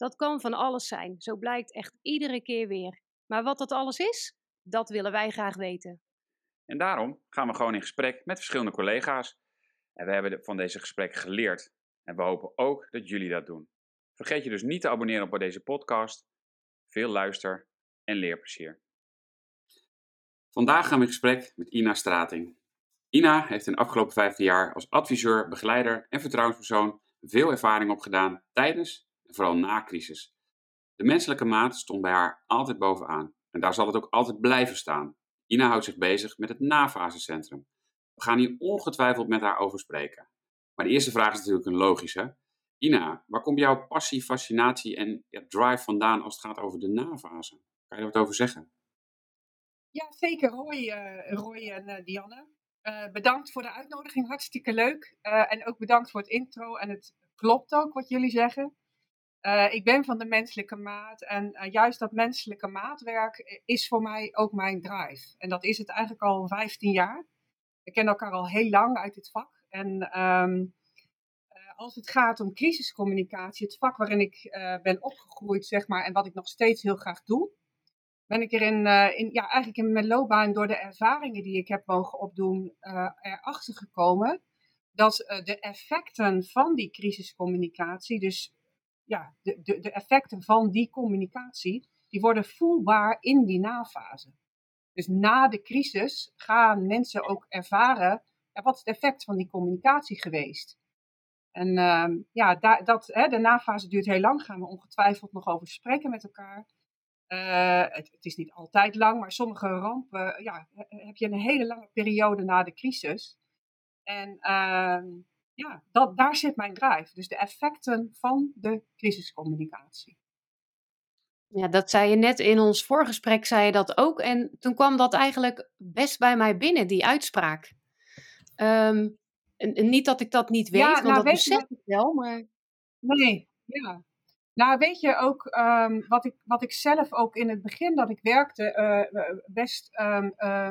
Dat kan van alles zijn, zo blijkt echt iedere keer weer. Maar wat dat alles is, dat willen wij graag weten. En daarom gaan we gewoon in gesprek met verschillende collega's. En we hebben van deze gesprekken geleerd. En we hopen ook dat jullie dat doen. Vergeet je dus niet te abonneren op deze podcast. Veel luister en leerplezier. Vandaag gaan we in gesprek met Ina Strating. Ina heeft in de afgelopen 15 jaar als adviseur, begeleider en vertrouwenspersoon veel ervaring opgedaan tijdens en vooral na crisis. De menselijke maat stond bij haar altijd bovenaan en daar zal het ook altijd blijven staan. Ina houdt zich bezig met het nafasecentrum. We gaan hier ongetwijfeld met haar over spreken. Maar de eerste vraag is natuurlijk een logische. Ina, waar komt jouw passie, fascinatie en drive vandaan als het gaat over de nafase? Kan je er wat over zeggen? Ja, zeker Roy, uh, Roy en uh, Dianne. Uh, bedankt voor de uitnodiging, hartstikke leuk. en ook bedankt voor het intro. En het klopt ook wat jullie zeggen. Ik ben van de menselijke maat en juist dat menselijke maatwerk is voor mij ook mijn drive. En dat is het eigenlijk al 15 jaar. We kennen elkaar al heel lang uit dit vak. En um, als het gaat om crisiscommunicatie, het vak waarin ik ben opgegroeid, zeg maar, en wat ik nog steeds heel graag doe, ben ik er in, in, ja, eigenlijk in mijn loopbaan door de ervaringen die ik heb mogen opdoen, erachter gekomen dat de effecten van die crisiscommunicatie, dus ja, de, de, de effecten van die communicatie, die worden voelbaar in die nafase. Dus na de crisis gaan mensen ook ervaren, ja, wat is het effect van die communicatie geweest? En ehm, ja, dat, hè, de nafase duurt heel lang, gaan we ongetwijfeld nog over spreken met elkaar. Het, het, is niet altijd lang, maar sommige rampen ja, heb je een hele lange periode na de crisis. En uh, ja, dat, daar zit mijn drive. Dus de effecten van de crisiscommunicatie. Ja, dat zei je net in ons voorgesprek, zei je dat ook. En toen kwam dat eigenlijk best bij mij binnen, die uitspraak. Um, en, niet dat ik dat niet weet, ja, want nou, dat besef ik wel, maar... Nee, ja. Nou, weet je ook um, wat, ik, wat ik zelf ook in het begin dat ik werkte uh, best. Um, uh,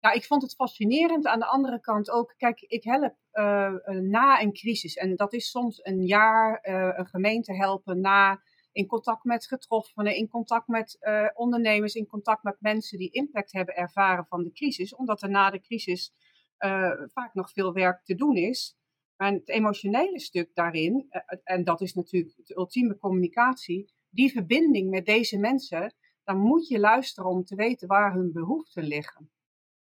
nou, ik vond het fascinerend. Aan de andere kant ook, kijk, ik help uh, na een crisis. En dat is soms een jaar een gemeente helpen na. In contact met getroffenen, in contact met ondernemers, in contact met mensen die impact hebben ervaren van de crisis. Omdat er na de crisis vaak nog veel werk te doen is. Maar het emotionele stuk daarin, eh, en dat is natuurlijk de ultieme communicatie, die verbinding met deze mensen, dan moet je luisteren om te weten waar hun behoeften liggen.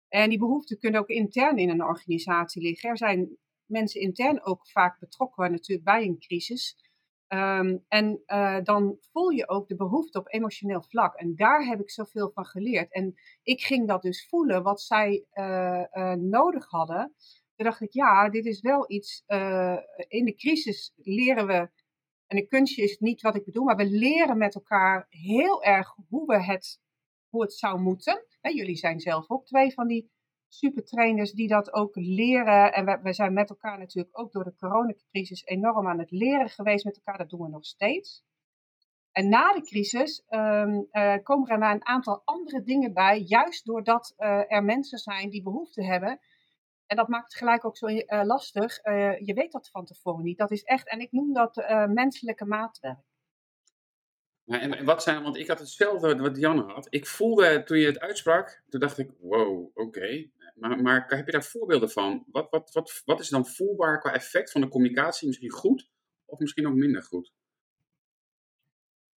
En die behoeften kunnen ook intern in een organisatie liggen. Er zijn mensen intern ook vaak betrokken natuurlijk bij een crisis. Um, en uh, dan voel je ook de behoefte op emotioneel vlak. En daar heb ik zoveel van geleerd. En ik ging dat dus voelen, wat zij uh, uh, nodig hadden. Toen dacht ik, ja, dit is wel iets. In de crisis leren we. En een kunstje is niet wat ik bedoel, maar we leren met elkaar heel erg hoe, we het, hoe het zou moeten. jullie zijn zelf ook twee van die supertrainers die dat ook leren. En we, zijn met elkaar natuurlijk ook door de coronacrisis enorm aan het leren geweest met elkaar. Dat doen we nog steeds. En na de crisis um, uh, komen er een aantal andere dingen bij, juist doordat uh, er mensen zijn die behoefte hebben en dat maakt het gelijk ook zo uh, lastig. Je weet dat van tevoren niet. Dat is echt, en ik noem dat menselijke maatwerk. en wat zijn, want ik had hetzelfde wat Janne had. Ik voelde toen je het uitsprak, toen dacht ik, wow, oké. Maar, maar heb je daar voorbeelden van? Wat, wat, wat, wat is dan voelbaar qua effect van de communicatie? Misschien goed of misschien ook minder goed?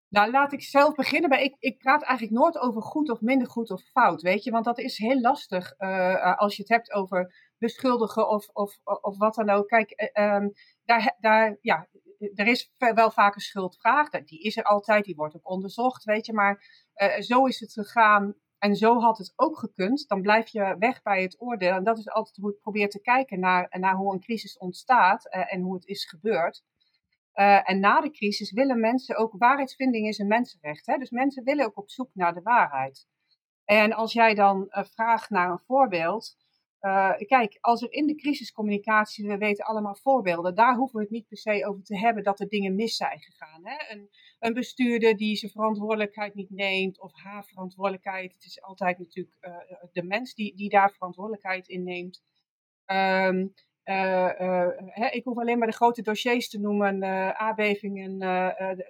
Nou, laat ik zelf beginnen. Maar ik, ik praat eigenlijk nooit over goed of minder goed of fout, weet je. Want dat is heel lastig uh, als je het hebt over beschuldigen of, of, of wat dan ook. Kijk, um, daar, daar, ja, er is wel vaak een schuldvraag. Die is er altijd, die wordt ook onderzocht, weet je. Maar zo is het gegaan en zo had het ook gekund. Dan blijf je weg bij het oordeel. En dat is altijd hoe ik probeer te kijken naar, naar hoe een crisis ontstaat uh, en hoe het is gebeurd. Uh, en na de crisis willen mensen ook, waarheidsvinding is een mensenrecht. Hè? Dus mensen willen ook op zoek naar de waarheid. En als jij dan uh, vraagt naar een voorbeeld, uh, kijk, als er in de crisiscommunicatie, we weten allemaal voorbeelden, daar hoeven we het niet per se over te hebben dat er dingen mis zijn gegaan. Hè? Een, een bestuurder die zijn verantwoordelijkheid niet neemt, of haar verantwoordelijkheid, het is altijd natuurlijk uh, de mens die, die daar verantwoordelijkheid in neemt. Um, uh, hè, ik hoef alleen maar de grote dossiers te noemen, aardbevingen,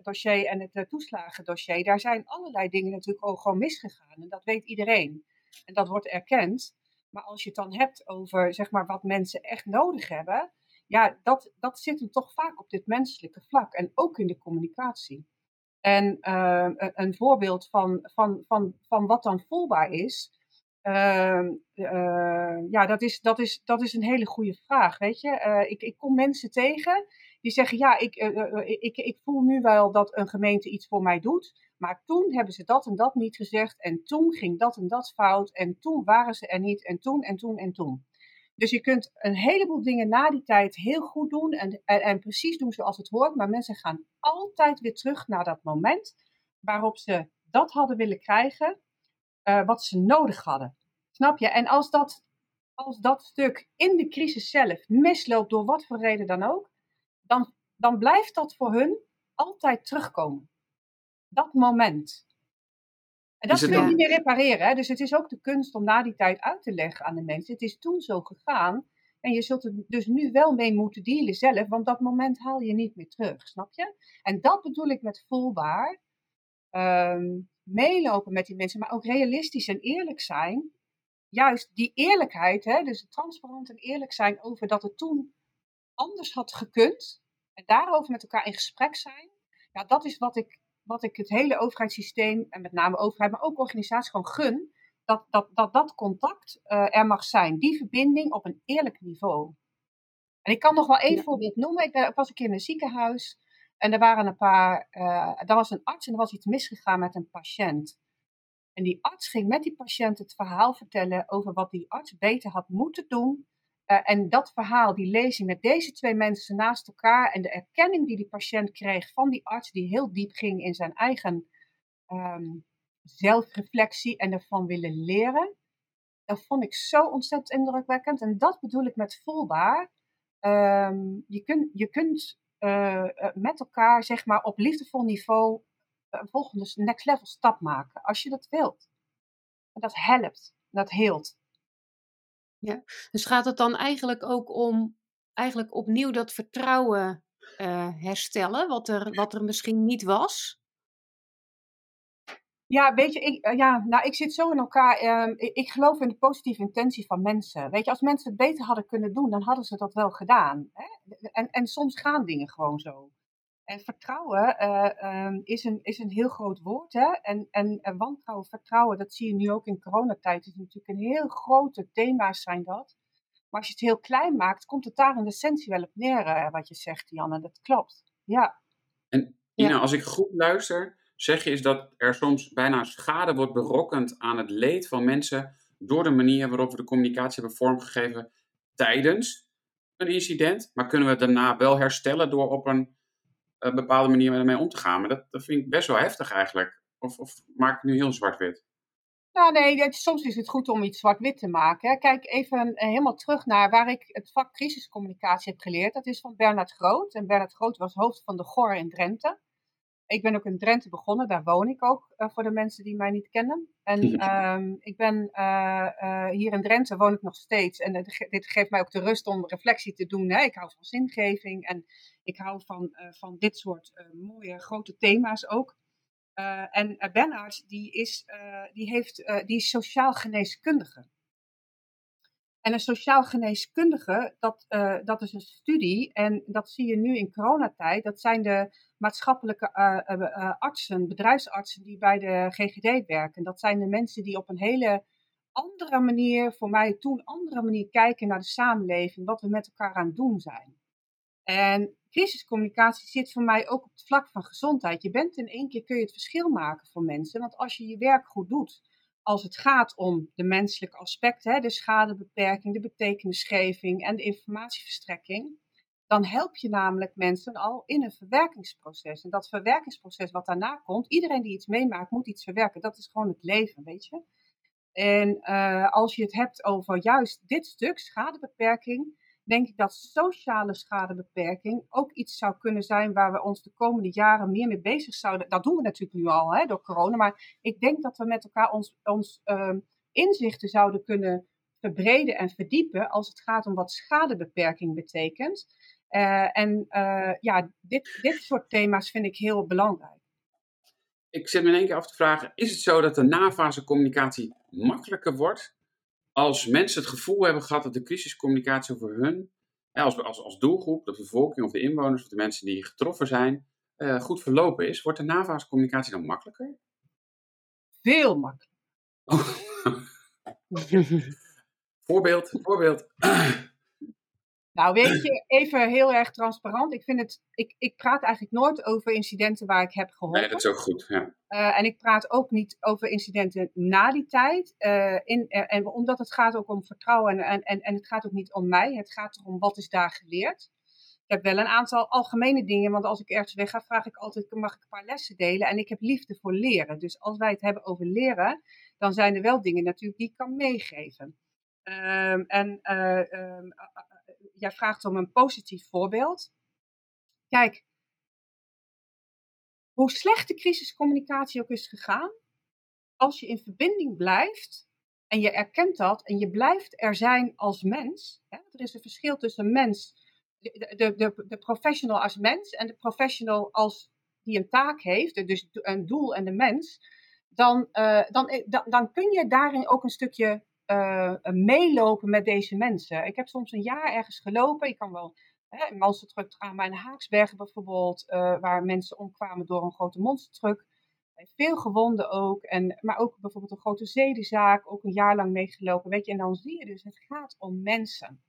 dossier en het toeslagendossier. Daar zijn allerlei dingen natuurlijk ook gewoon misgegaan en dat weet iedereen. En dat wordt erkend. Maar als je het dan hebt over zeg maar, wat mensen echt nodig hebben, ja, dat, dat zit hem toch vaak op dit menselijke vlak en ook in de communicatie. En uh, een voorbeeld van, van, van, van wat dan voelbaar is, uh, uh, ja, dat is, dat, is, dat is een hele goede vraag. Weet je, ik, ik kom mensen tegen die zeggen: Ja, ik, ik, ik voel nu wel dat een gemeente iets voor mij doet. Maar toen hebben ze dat en dat niet gezegd. En toen ging dat en dat fout. En toen waren ze er niet. En toen en toen en toen. Dus je kunt een heleboel dingen na die tijd heel goed doen. En, en, en precies doen zoals het hoort. Maar mensen gaan altijd weer terug naar dat moment. Waarop ze dat hadden willen krijgen. Uh, wat ze nodig hadden. Snap je? En als dat, als dat stuk in de crisis zelf misloopt. Door wat voor reden dan ook. Dan, dan blijft dat voor hun altijd terugkomen dat moment. En dat kun je niet meer repareren. Hè? Dus het is ook de kunst om na die tijd uit te leggen aan de mensen. Het is toen zo gegaan. En je zult er dus nu wel mee moeten dealen zelf, want dat moment haal je niet meer terug, snap je? En dat bedoel ik met voelbaar. Um, meelopen met die mensen, maar ook realistisch en eerlijk zijn. Juist die eerlijkheid, hè, dus transparant en eerlijk zijn over dat het toen anders had gekund. En daarover met elkaar in gesprek zijn. Ja, dat is wat ik wat ik het hele overheidssysteem, en met name overheid, maar ook organisaties gewoon gun, dat dat, dat, dat contact uh, er mag zijn. Die verbinding op een eerlijk niveau. En ik kan nog wel één voorbeeld noemen. Ik, ben, was een keer in een ziekenhuis en er waren een paar, uh, er was een arts en er was iets misgegaan met een patiënt. En die arts ging met die patiënt het verhaal vertellen over wat die arts beter had moeten doen uh, en dat verhaal, die lezing met deze twee mensen naast elkaar en de erkenning die die patiënt kreeg van die arts, die heel diep ging in zijn eigen um, zelfreflectie en ervan willen leren, dat vond ik zo ontzettend indrukwekkend. En dat bedoel ik met voelbaar. Um, je, kun, je kunt uh, met elkaar, zeg maar, op liefdevol niveau een volgende next level stap maken, als je dat wilt. En dat helpt, dat heelt. Ja, dus gaat het dan eigenlijk ook om eigenlijk opnieuw dat vertrouwen uh, herstellen, wat er, wat er misschien niet was? Ja, weet je, ik, uh, ja, nou, ik zit zo in elkaar. Uh, ik, ik, geloof in de positieve intentie van mensen. Weet je, als mensen het beter hadden kunnen doen, dan hadden ze dat wel gedaan. Hè? En, en soms gaan dingen gewoon zo. En vertrouwen uh, um, is, een, is een heel groot woord. Hè? En, en, en, wantrouwen, vertrouwen, dat zie je nu ook in coronatijd. Het is natuurlijk een heel grote thema's zijn dat. Maar als je het heel klein maakt, komt het daar in de essentie wel op neer, uh, wat je zegt, Janne. Dat klopt. Ja. En Ina, ja. als ik goed luister, zeg je is dat er soms bijna schade wordt berokkend aan het leed van mensen door de manier waarop we de communicatie hebben vormgegeven tijdens een incident. Maar kunnen we het daarna wel herstellen door op een een bepaalde manier ermee om te gaan. Maar dat, dat vind ik best wel heftig eigenlijk. Of, of maak ik nu heel zwart-wit? Nou nee, soms is het goed om iets zwart-wit te maken. Kijk even eh, helemaal terug naar waar ik het vak crisiscommunicatie heb geleerd. Dat is van Bernard Groot. En Bernard Groot was hoofd van de GOR in Drenthe. Ik ben ook in Drenthe begonnen, daar woon ik ook, uh, voor de mensen die mij niet kennen. En um, ik ben uh, uh, hier in Drenthe, woon ik nog steeds. En dit geeft mij ook de rust om reflectie te doen. Hè. Ik hou van zingeving en ik hou van, van dit soort mooie grote thema's ook. en Bernard, die is, die, heeft, die is sociaal geneeskundige. En een sociaal geneeskundige, dat, uh, dat is een studie. En dat zie je nu in coronatijd. Dat zijn de maatschappelijke uh, uh, artsen, bedrijfsartsen die bij de GGD werken. Dat zijn de mensen die op een hele andere manier, voor mij toen andere manier kijken naar de samenleving. Wat we met elkaar aan het doen zijn. En crisiscommunicatie zit voor mij ook op het vlak van gezondheid. Je bent in één keer kun je het verschil maken voor mensen. Want als je je werk goed doet als het gaat om de menselijke aspecten, de schadebeperking, de betekenisgeving en de informatieverstrekking, dan help je namelijk mensen al in een verwerkingsproces. En dat verwerkingsproces wat daarna komt, iedereen die iets meemaakt, moet iets verwerken. Dat is gewoon het leven, weet je. En uh, als je het hebt over juist dit stuk, schadebeperking, denk ik dat sociale schadebeperking ook iets zou kunnen zijn waar we ons de komende jaren meer mee bezig zouden. Dat doen we natuurlijk nu al hè, door corona, maar ik denk dat we met elkaar ons, ons uh, inzichten zouden kunnen verbreden en verdiepen als het gaat om wat schadebeperking betekent. Uh, en uh, ja, dit, dit soort thema's vind ik heel belangrijk. Ik zit me in één keer af te vragen, is het zo dat de nafase communicatie makkelijker wordt als mensen het gevoel hebben gehad dat de crisiscommunicatie over hun, als, als, als doelgroep, de bevolking of de inwoners of de mensen die getroffen zijn, uh, goed verlopen is, wordt de nafase communicatie dan makkelijker? Veel makkelijker. voorbeeld, voorbeeld. Nou, weet je, even heel erg transparant. Ik, vind het, ik, ik praat eigenlijk nooit over incidenten waar ik heb geholpen. Nee, dat is ook goed. Ja. Uh, en ik praat ook niet over incidenten na die tijd. Uh, in, uh, en omdat het gaat ook om vertrouwen en, en, en het gaat ook niet om mij. Het gaat erom wat is daar geleerd. Ik heb wel een aantal algemene dingen, want als ik ergens weg ga, vraag ik altijd, mag ik een paar lessen delen? En ik heb liefde voor leren. Dus als wij het hebben over leren, dan zijn er wel dingen natuurlijk die ik kan meegeven. Um, en um, jij vraagt om een positief voorbeeld. Kijk, hoe slecht de crisiscommunicatie ook is gegaan, als je in verbinding blijft en je erkent dat en je blijft er zijn als mens, hè, er is een verschil tussen mens, de, de, de, professional als mens en de professional als die een taak heeft, dus een doel en de mens, dan, uh, dan, dan, dan kun je daarin ook een stukje uh, meelopen met deze mensen. Ik heb soms een jaar ergens gelopen. Ik kan wel hè, in monstertruck gaan, maar in Haaksbergen bijvoorbeeld, uh, waar mensen omkwamen door een grote monstertruck. Veel gewonden ook, en, maar ook bijvoorbeeld een grote zedenzaak, ook een jaar lang meegelopen. Weet je, en dan zie je dus, het gaat om mensen.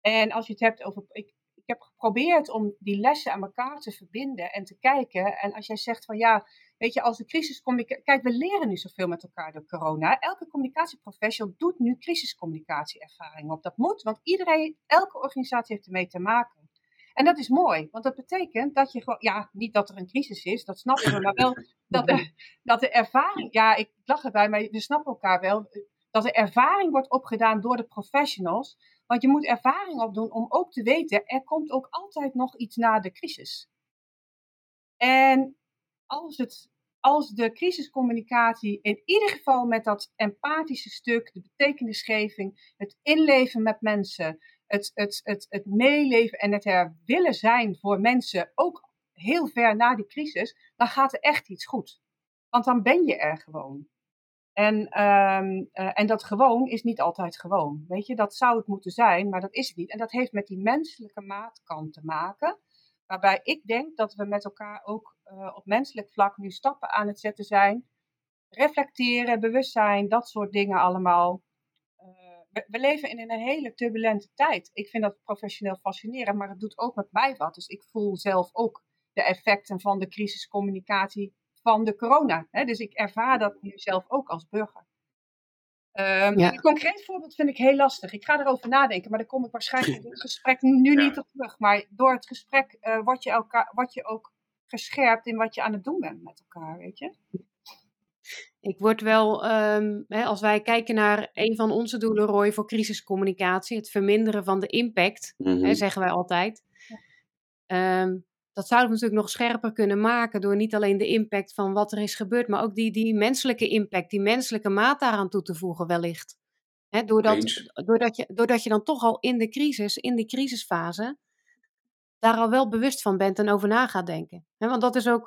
En als je het hebt over, ik heb geprobeerd om die lessen aan elkaar te verbinden en te kijken. En als jij zegt van ja, weet je, als de crisiscommunicatie. Kijk, we leren nu zoveel met elkaar door corona. Elke communicatieprofessional doet nu crisiscommunicatieervaring op. Dat moet, want iedereen, elke organisatie heeft ermee te maken. En dat is mooi, want dat betekent dat je gewoon, ja, niet dat er een crisis is, dat snappen we, maar wel dat de, dat de ervaring, ja, ik lach erbij, maar we snappen elkaar wel, dat de ervaring wordt opgedaan door de professionals. Want je moet ervaring opdoen om ook te weten, er komt ook altijd nog iets na de crisis. En als, het, als de crisiscommunicatie in ieder geval met dat empathische stuk, de betekenisgeving, het inleven met mensen, het, het, het, het meeleven en het er willen zijn voor mensen, ook heel ver na die crisis, dan gaat er echt iets goed. Want dan ben je er gewoon. En, um, uh, en dat gewoon is niet altijd gewoon. Weet je, dat zou het moeten zijn, maar dat is het niet. En dat heeft met die menselijke maatkant te maken. Waarbij ik denk dat we met elkaar ook uh, op menselijk vlak nu stappen aan het zetten zijn. Reflecteren, bewustzijn, dat soort dingen allemaal. We, we, leven in een hele turbulente tijd. Ik vind dat professioneel fascinerend, maar het doet ook met mij wat. Dus ik voel zelf ook de effecten van de crisiscommunicatie van de corona. Hè? Dus ik ervaar dat nu zelf ook als burger. Um, ja. Een concreet voorbeeld vind ik heel lastig. Ik ga erover nadenken, maar daar kom ik waarschijnlijk in het gesprek nu niet op terug. Maar door het gesprek uh, word, je elkaar, word je ook gescherpt in wat je aan het doen bent met elkaar, weet je? Ik word wel, um, hè, als wij kijken naar een van onze doelen, Roy, voor crisiscommunicatie, het verminderen van de impact, mm -hmm. hè, zeggen wij altijd. Ja. Um, dat zouden we natuurlijk nog scherper kunnen maken door niet alleen de impact van wat er is gebeurd, maar ook die, die menselijke impact, die menselijke maat daaraan toe te voegen wellicht. He, doordat, doordat, je, doordat je dan toch al in de crisis, in die crisisfase, daar al wel bewust van bent en over na gaat denken. He, want dat is ook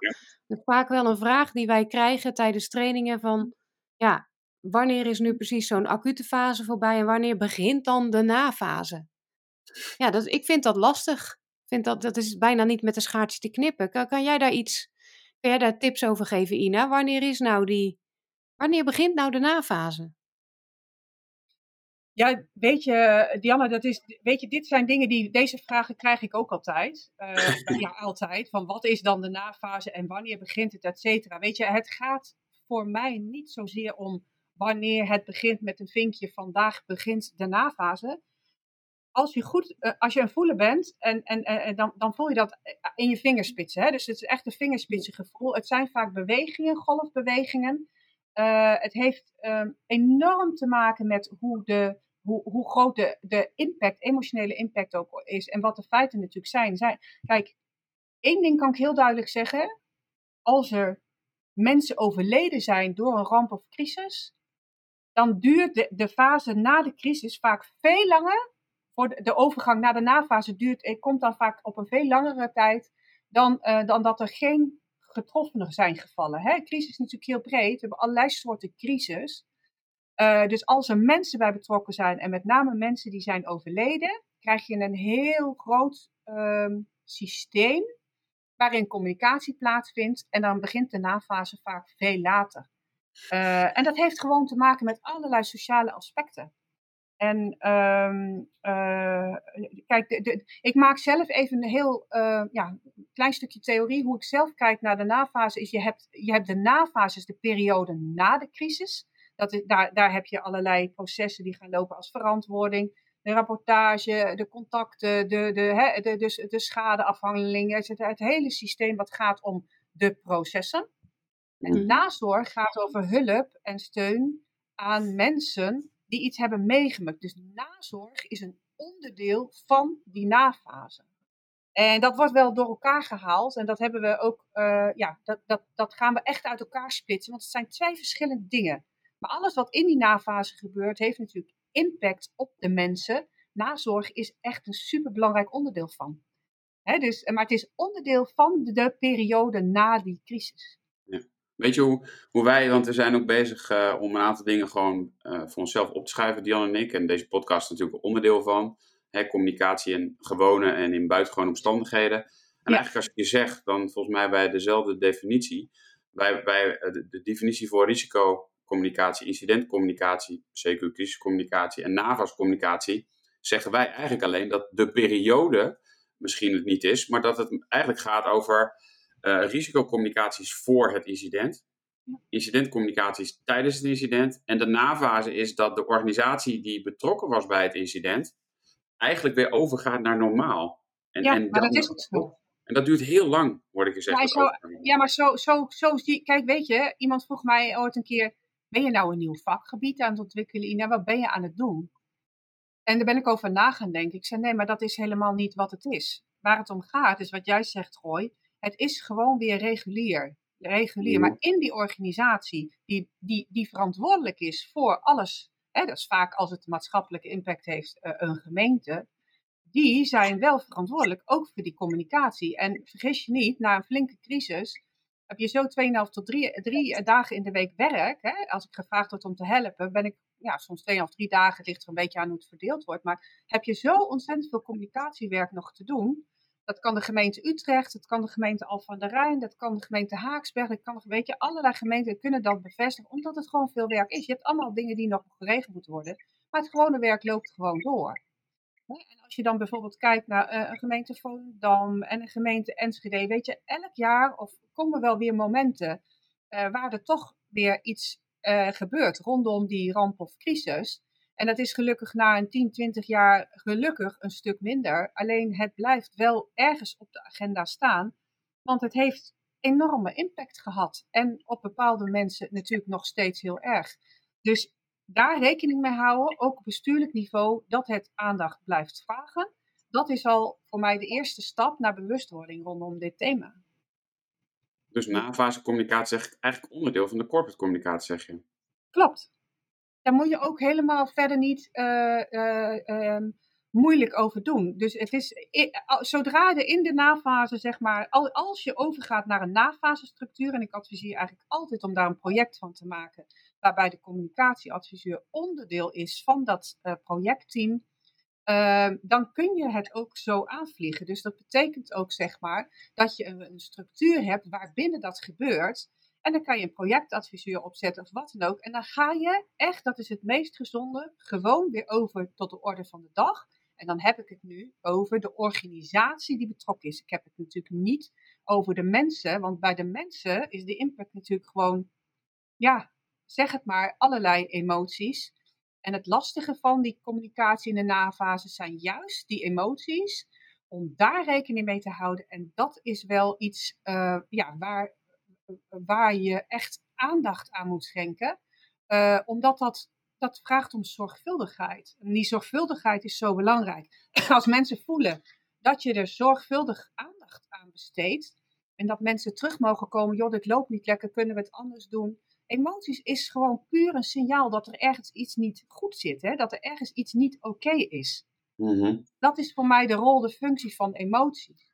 ja. vaak wel een vraag die wij krijgen tijdens trainingen van, ja, wanneer is nu precies zo'n acute fase voorbij en wanneer begint dan de nafase? Ja, dat, ik vind dat lastig vind dat, dat is bijna niet met een schaartje te knippen. Kan, kan jij daar iets, kan jij daar tips over geven, Ina? Wanneer is nou die, wanneer begint nou de nafase? Ja, weet je, Diana, dat is, weet je, dit zijn dingen die, deze vragen krijg ik ook altijd. Uh, ja, altijd. Van wat is dan de nafase en wanneer begint het, et cetera. Weet je, het gaat voor mij niet zozeer om wanneer het begint met een vinkje, vandaag begint de nafase. Als je, goed, uh, als je een voelen bent, en, en, en dan, dan voel je dat in je vingerspitsen. Hè? Dus het is echt een vingerspitsengevoel. Het zijn vaak bewegingen, golfbewegingen. Uh, het heeft um, enorm te maken met hoe, de, hoe, hoe groot de, de impact, emotionele impact ook is. En wat de feiten natuurlijk zijn. zijn. Kijk, één ding kan ik heel duidelijk zeggen. Als er mensen overleden zijn door een ramp of crisis, dan duurt de, de fase na de crisis vaak veel langer. Voor de, overgang naar de nafase duurt, het komt dan vaak op een veel langere tijd dan, uh, dan dat er geen getroffenen zijn gevallen. Hè? Crisis is natuurlijk heel breed. We hebben allerlei soorten crisis. Uh, dus als er mensen bij betrokken zijn, en met name mensen die zijn overleden, krijg je een heel groot um, systeem waarin communicatie plaatsvindt. En dan begint de nafase vaak veel later. En dat heeft gewoon te maken met allerlei sociale aspecten. En um, uh, kijk, de, de, ik maak zelf even een heel uh, ja, klein stukje theorie. Hoe ik zelf kijk naar de nafase is, je hebt, je hebt de nafase, de periode na de crisis. Dat is, daar, daar heb je allerlei processen die gaan lopen als verantwoording, de rapportage, de contacten, de, de, hè, de, de, de schadeafhandelingen. Het, het hele systeem wat gaat om de processen. En nazorg gaat over hulp en steun aan mensen die iets hebben meegemaakt. Dus nazorg is een onderdeel van die nafase. En dat wordt wel door elkaar gehaald. En dat hebben we ook, uh, ja, dat, dat, dat gaan we echt uit elkaar splitsen. Want het zijn twee verschillende dingen. Maar alles wat in die nafase gebeurt, heeft natuurlijk impact op de mensen. Nazorg is echt een superbelangrijk onderdeel van. Dus, maar het is onderdeel van de periode na die crisis. Weet je hoe, hoe wij, want we zijn ook bezig uh, om een aantal dingen gewoon uh, voor onszelf op te schrijven, Dian en ik. En deze podcast is natuurlijk een onderdeel van. Hè, communicatie in gewone en in buitengewone omstandigheden. En ja. eigenlijk als je zegt, dan volgens mij bij dezelfde definitie. Bij, bij de, de definitie voor risicocommunicatie, incidentcommunicatie, CQ-crisiscommunicatie en NAVAS-communicatie, zeggen wij eigenlijk alleen dat de periode misschien het niet is, maar dat het eigenlijk gaat over uh, risicocommunicaties voor het incident. Incidentcommunicaties tijdens het incident. En de nafase is dat de organisatie die betrokken was bij het incident eigenlijk weer overgaat naar normaal. En, ja, en maar dat is het zo. En dat duurt heel lang, word ik gezegd. Ja, zo, ja maar zo, zo, zo zie Kijk, weet je, iemand vroeg mij ooit een keer: Ben je nou een nieuw vakgebied aan het ontwikkelen, Ina? Wat ben je aan het doen? En daar ben ik over na gaan denken. Ik zei: Nee, maar dat is helemaal niet wat het is. Waar het om gaat, is wat jij zegt, Gooi. Het is gewoon weer regulier. regulier. Maar in die organisatie die, die, die verantwoordelijk is voor alles, hè, dat is vaak als het maatschappelijke impact heeft, uh, een gemeente, die zijn wel verantwoordelijk ook voor die communicatie. En vergis je niet, na een flinke crisis heb je zo 2,5 tot 3, 3 dagen in de week werk. Hè? Als ik gevraagd word om te helpen, ben ik ja, soms 2 of 3 dagen, het ligt er een beetje aan hoe het verdeeld wordt. Maar heb je zo ontzettend veel communicatiewerk nog te doen, dat kan de gemeente Utrecht, dat kan de gemeente Al van der Rijn, dat kan de gemeente Haaksberg, dat kan, weet je, allerlei gemeenten kunnen dat bevestigen, omdat het gewoon veel werk is. Je hebt allemaal dingen die nog geregeld moeten worden, maar het gewone werk loopt gewoon door. En als je dan bijvoorbeeld kijkt naar uh, een gemeente Volendam en een gemeente Enschede, weet je, elk jaar of komen wel weer momenten uh, waar er toch weer iets uh, gebeurt rondom die ramp of crisis. En dat is gelukkig na een 10, 20 jaar gelukkig een stuk minder. Alleen het blijft wel ergens op de agenda staan, want het heeft enorme impact gehad. En op bepaalde mensen natuurlijk nog steeds heel erg. Dus daar rekening mee houden, ook op bestuurlijk niveau, dat het aandacht blijft vragen. Dat is al voor mij de eerste stap naar bewustwording rondom dit thema. Dus nafase communicatie is eigenlijk onderdeel van de corporate communicatie, zeg je? Klopt daar moet je ook helemaal verder niet uh, uh, uh, moeilijk over doen. Dus het is, zodra je in de nafase, zeg maar, als je overgaat naar een nafasestructuur, en ik adviseer eigenlijk altijd om daar een project van te maken, waarbij de communicatieadviseur onderdeel is van dat uh, projectteam, ehm, dan kun je het ook zo aanvliegen. Dus dat betekent ook, zeg maar, dat je een, een structuur hebt waarbinnen dat gebeurt. En dan kan je een projectadviseur opzetten of wat dan ook. En dan ga je echt, dat is het meest gezonde, gewoon weer over tot de orde van de dag. En dan heb ik het nu over de organisatie die betrokken is. Ik heb het natuurlijk niet over de mensen, want bij de mensen is de impact natuurlijk gewoon, ja, zeg het maar, allerlei emoties. En het lastige van die communicatie in de nafase zijn juist die emoties, om daar rekening mee te houden. En dat is wel iets uh, ja, waar, waar je echt aandacht aan moet schenken. Uh, omdat dat, dat vraagt om zorgvuldigheid. En die zorgvuldigheid is zo belangrijk. Als mensen voelen dat je er zorgvuldig aandacht aan besteedt. En dat mensen terug mogen komen, joh, dit loopt niet lekker, kunnen we het anders doen? Emoties is gewoon puur een signaal dat er ergens iets niet goed zit, hè? dat er ergens iets niet oké is. Mm Dat is voor mij de rol, de functie van emoties.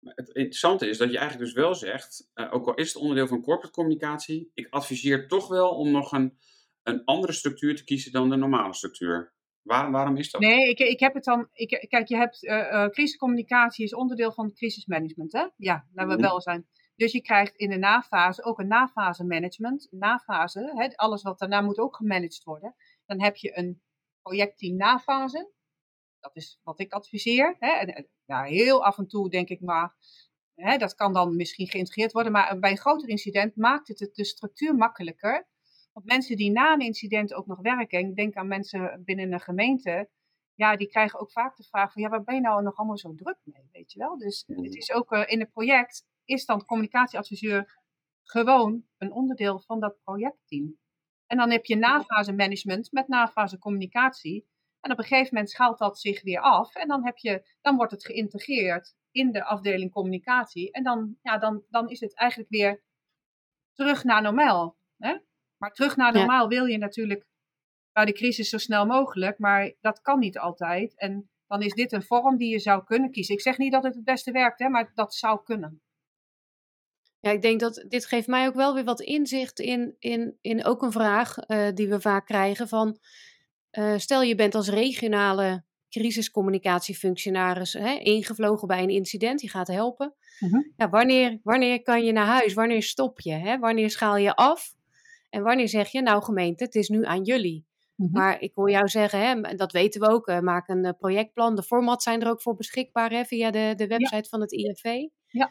Het interessante is dat je eigenlijk dus wel zegt, uh, ook al is het onderdeel van corporate communicatie, ik adviseer toch wel om nog een, een andere structuur te kiezen dan de normale structuur. Waar, waarom is dat? Nee, ik, ik heb het dan. Ik, kijk, je hebt uh, crisiscommunicatie is onderdeel van crisismanagement, hè? Ja, laten we mhm. wel zijn. Dus je krijgt in de nafase ook een nafase management. Nafase, hè, alles wat daarna moet ook gemanaged worden. Dan heb je een projectteam nafase. Dat is wat ik adviseer. Hè. En, ja, heel af en toe denk ik maar, hè, dat kan dan misschien geïntegreerd worden. Maar bij een groter incident maakt het de structuur makkelijker want mensen die na een incident ook nog werken, ik denk aan mensen binnen een gemeente, ja, die krijgen ook vaak de vraag van, ja, waar ben je nou nog allemaal zo druk mee, weet je wel? Dus het is ook uh, in het project, is dan communicatieadviseur gewoon een onderdeel van dat projectteam. En dan heb je nafase management met nafase communicatie. En op een gegeven moment schaalt dat zich weer af. En dan, heb je, dan wordt het geïntegreerd in de afdeling communicatie. En dan, ja, dan, dan is het eigenlijk weer terug naar normaal. Hè? Maar terug naar normaal wil je natuurlijk bij de crisis zo snel mogelijk, maar dat kan niet altijd. En dan is dit een vorm die je zou kunnen kiezen. Ik zeg niet dat het het beste werkt, hè, maar dat zou kunnen. Ja, ik denk dat dit geeft mij ook wel weer wat inzicht in, in, in ook een vraag uh, die we vaak krijgen van uh, stel je bent als regionale crisiscommunicatiefunctionaris hè, ingevlogen bij een incident, die gaat helpen. Uh -huh. ja, wanneer, wanneer kan je naar huis? Wanneer stop je? Hè? Wanneer schaal je af? En wanneer zeg je, nou gemeente, het is nu aan jullie. Mhm. Maar ik hoor jou zeggen, hè, dat weten we ook, uh, maak een uh, projectplan. De formats zijn er ook voor beschikbaar hè, via de, de website van het IFV. Ja.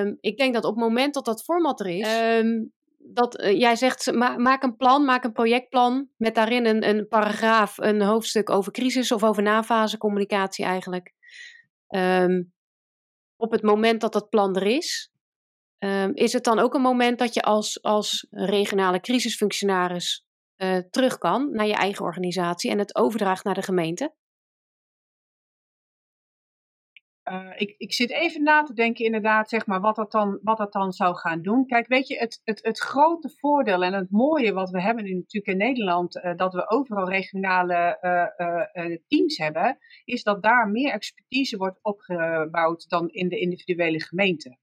Um, ik denk dat op het moment dat dat format er is, um, dat uh, jij zegt, ma maak een plan, maak een projectplan met daarin een, een paragraaf, een hoofdstuk over crisis of over nafase communicatie eigenlijk. Um, op het moment dat dat plan er is, Um, is het dan ook een moment dat je als, als regionale crisisfunctionaris uh, terug kan naar je eigen organisatie en het overdraagt naar de gemeente? Uh, ik, ik zit even na te denken inderdaad, zeg maar, wat dat dan, wat dat dan zou gaan doen. Kijk, weet je, het, het, het grote voordeel en het mooie wat we hebben nu natuurlijk in Nederland, uh, dat we overal regionale uh, teams hebben, is dat daar meer expertise wordt opgebouwd dan in de individuele gemeente.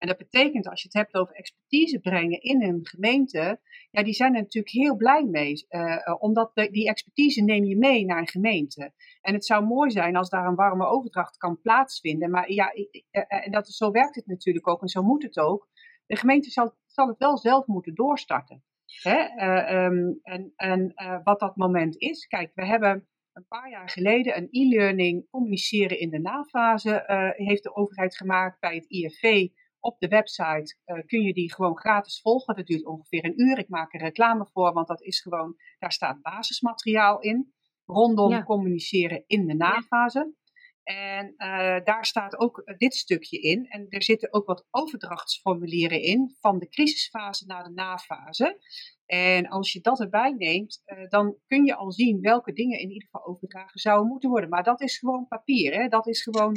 En dat betekent, als je het hebt over expertise brengen in een gemeente, ja, die zijn er natuurlijk heel blij mee. Uh, omdat die expertise neem je mee naar een gemeente. En het zou mooi zijn als daar een warme overdracht kan plaatsvinden. Maar ja, uh, dat, zo werkt het natuurlijk ook en zo moet het ook. De gemeente zal, zal het wel zelf moeten doorstarten. Hè? Um, en en wat dat moment is, kijk, we hebben een paar jaar geleden een e-learning communiceren in de nafase heeft de overheid gemaakt bij het IFV op de website uh, kun je die gewoon gratis volgen. Dat duurt ongeveer een uur. Ik maak er reclame voor, want dat is gewoon, daar staat basismateriaal in. Rondom communiceren in de nafase. En uh, daar staat ook dit stukje in. En er zitten ook wat overdrachtsformulieren in van de crisisfase naar de nafase. En als je dat erbij neemt, uh, dan kun je al zien welke dingen in ieder geval overdragen zouden moeten worden. Maar dat is gewoon papier, hè? dat is gewoon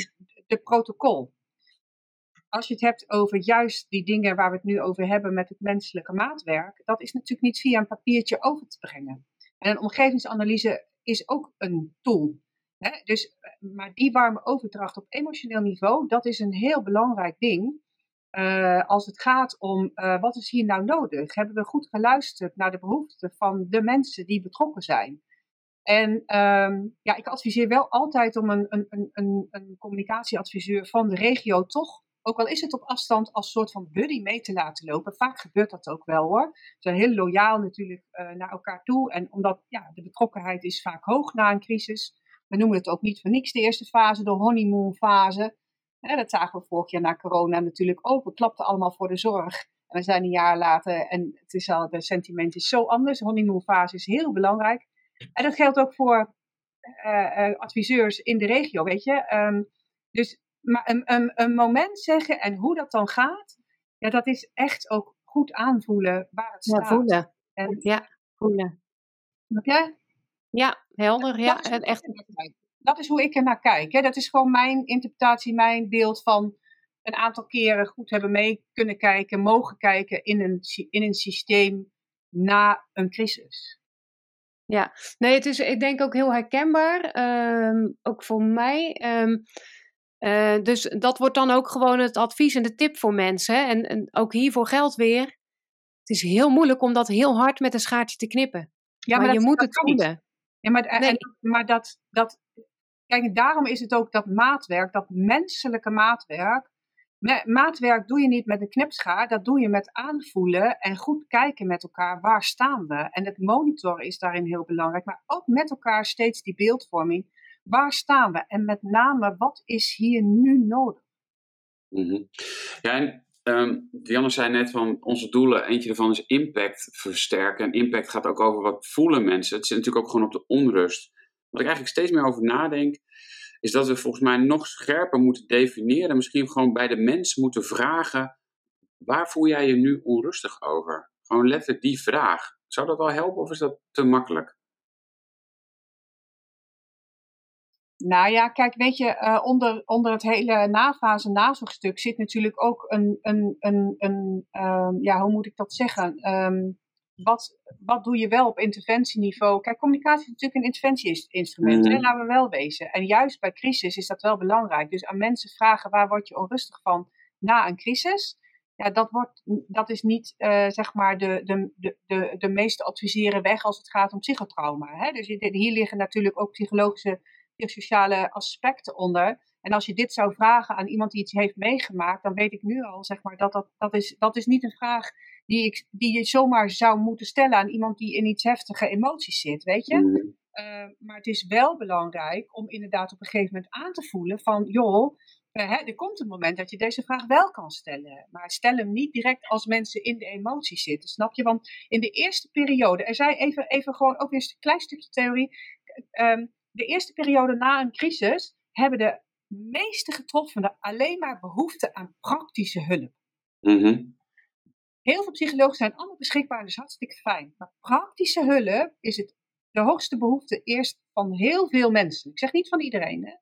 de protocol als je het hebt over juist die dingen waar we het nu over hebben met het menselijke maatwerk, dat is natuurlijk niet via een papiertje over te brengen. En een omgevingsanalyse is ook een tool. Hè? Dus, maar die warme overdracht op emotioneel niveau, dat is een heel belangrijk ding. Uh, als het gaat om uh, wat is hier nou nodig? Hebben we goed geluisterd naar de behoeften van de mensen die betrokken zijn? En um, ja, ik adviseer wel altijd om een, een, een, een communicatieadviseur van de regio toch ook al is het op afstand, als soort van buddy mee te laten lopen. Vaak gebeurt dat ook wel hoor. Ze zijn heel loyaal natuurlijk uh, naar elkaar toe. En omdat ja, de betrokkenheid is vaak hoog na een crisis. We noemen het ook niet voor niks de eerste fase, de honeymoon fase. dat zagen we vorig jaar na corona natuurlijk ook. We klapten allemaal voor de zorg. En we zijn een jaar later en het, is al, het sentiment is zo anders. De honeymoon fase is heel belangrijk. En dat geldt ook voor adviseurs in de regio, weet je. Ehm, dus maar een, een, een moment zeggen en hoe dat dan gaat, ja, dat is echt ook goed aanvoelen waar het staat. Ja, voelen. En, ja, voelen. Oké? Ja, helder. Ja, dat, is echt. dat is hoe ik er naar kijk. Hè. Dat is gewoon mijn interpretatie, mijn beeld van een aantal keren goed hebben mee kunnen kijken, mogen kijken in een, in een systeem na een crisis. Ja, nee, het is ik denk ook heel herkenbaar, ehm, ook voor mij. Ehm, eh, dus dat wordt dan ook gewoon het advies en de tip voor mensen. En, en, ook hiervoor geldt weer, het is heel moeilijk om dat heel hard met een schaartje te knippen. Ja, maar, je moet het voelen. Ja, maar, maar dat, dat, kijk, daarom is het ook dat maatwerk, dat menselijke maatwerk, maatwerk doe je niet met een knipschaar, dat doe je met aanvoelen en goed kijken met elkaar, waar staan we? En het monitoren is daarin heel belangrijk, maar ook met elkaar steeds die beeldvorming Waar staan we? En met name, wat is hier nu nodig? Mm Ja, en um, Dianne zei net van onze doelen, eentje daarvan is impact versterken. En impact gaat ook over wat voelen mensen. Het zit natuurlijk ook gewoon op de onrust. Wat ik eigenlijk steeds meer over nadenk, is dat we volgens mij nog scherper moeten definiëren. Misschien gewoon bij de mens moeten vragen, waar voel jij je nu onrustig over? Gewoon letterlijk die vraag. Zou dat wel helpen of is dat te makkelijk? Nou ja, kijk, weet je, uh, onder, onder het hele nafase nazorgstuk zit natuurlijk ook een, een, een, een um, ja, hoe moet ik dat zeggen? Um, wat, wat doe je wel op interventieniveau? Kijk, communicatie is natuurlijk een interventieinstrument, mm. laten we wel wezen. En juist bij crisis is dat wel belangrijk. Dus aan mensen vragen waar word je onrustig van na een crisis? Ja, dat, wordt, dat is niet uh, zeg maar de, de, de, de, de meeste adviseren weg als het gaat om psychotrauma. Hè? Dus hier liggen natuurlijk ook psychologische sociale aspecten onder. En als je dit zou vragen aan iemand die iets heeft meegemaakt, dan weet ik nu al, zeg maar, dat dat, dat, is, dat is niet een vraag die, ik, die je zomaar zou moeten stellen aan iemand die in iets heftige emoties zit, weet je. Mm. Eh, maar het is wel belangrijk om inderdaad op een gegeven moment aan te voelen van, joh, uh, hè, er komt een moment dat je deze vraag wel kan stellen. Maar stel hem niet direct als mensen in de emoties zitten, snap je? Want in de eerste periode, er zijn even, even gewoon ook weer een klein stukje theorie. Um, de eerste periode na een crisis hebben de meeste getroffenen alleen maar behoefte aan praktische hulp. Mhm. Heel veel psychologen zijn allemaal beschikbaar, dus hartstikke fijn. Maar praktische hulp is het de hoogste behoefte eerst van heel veel mensen. Ik zeg niet van iedereen. Hè?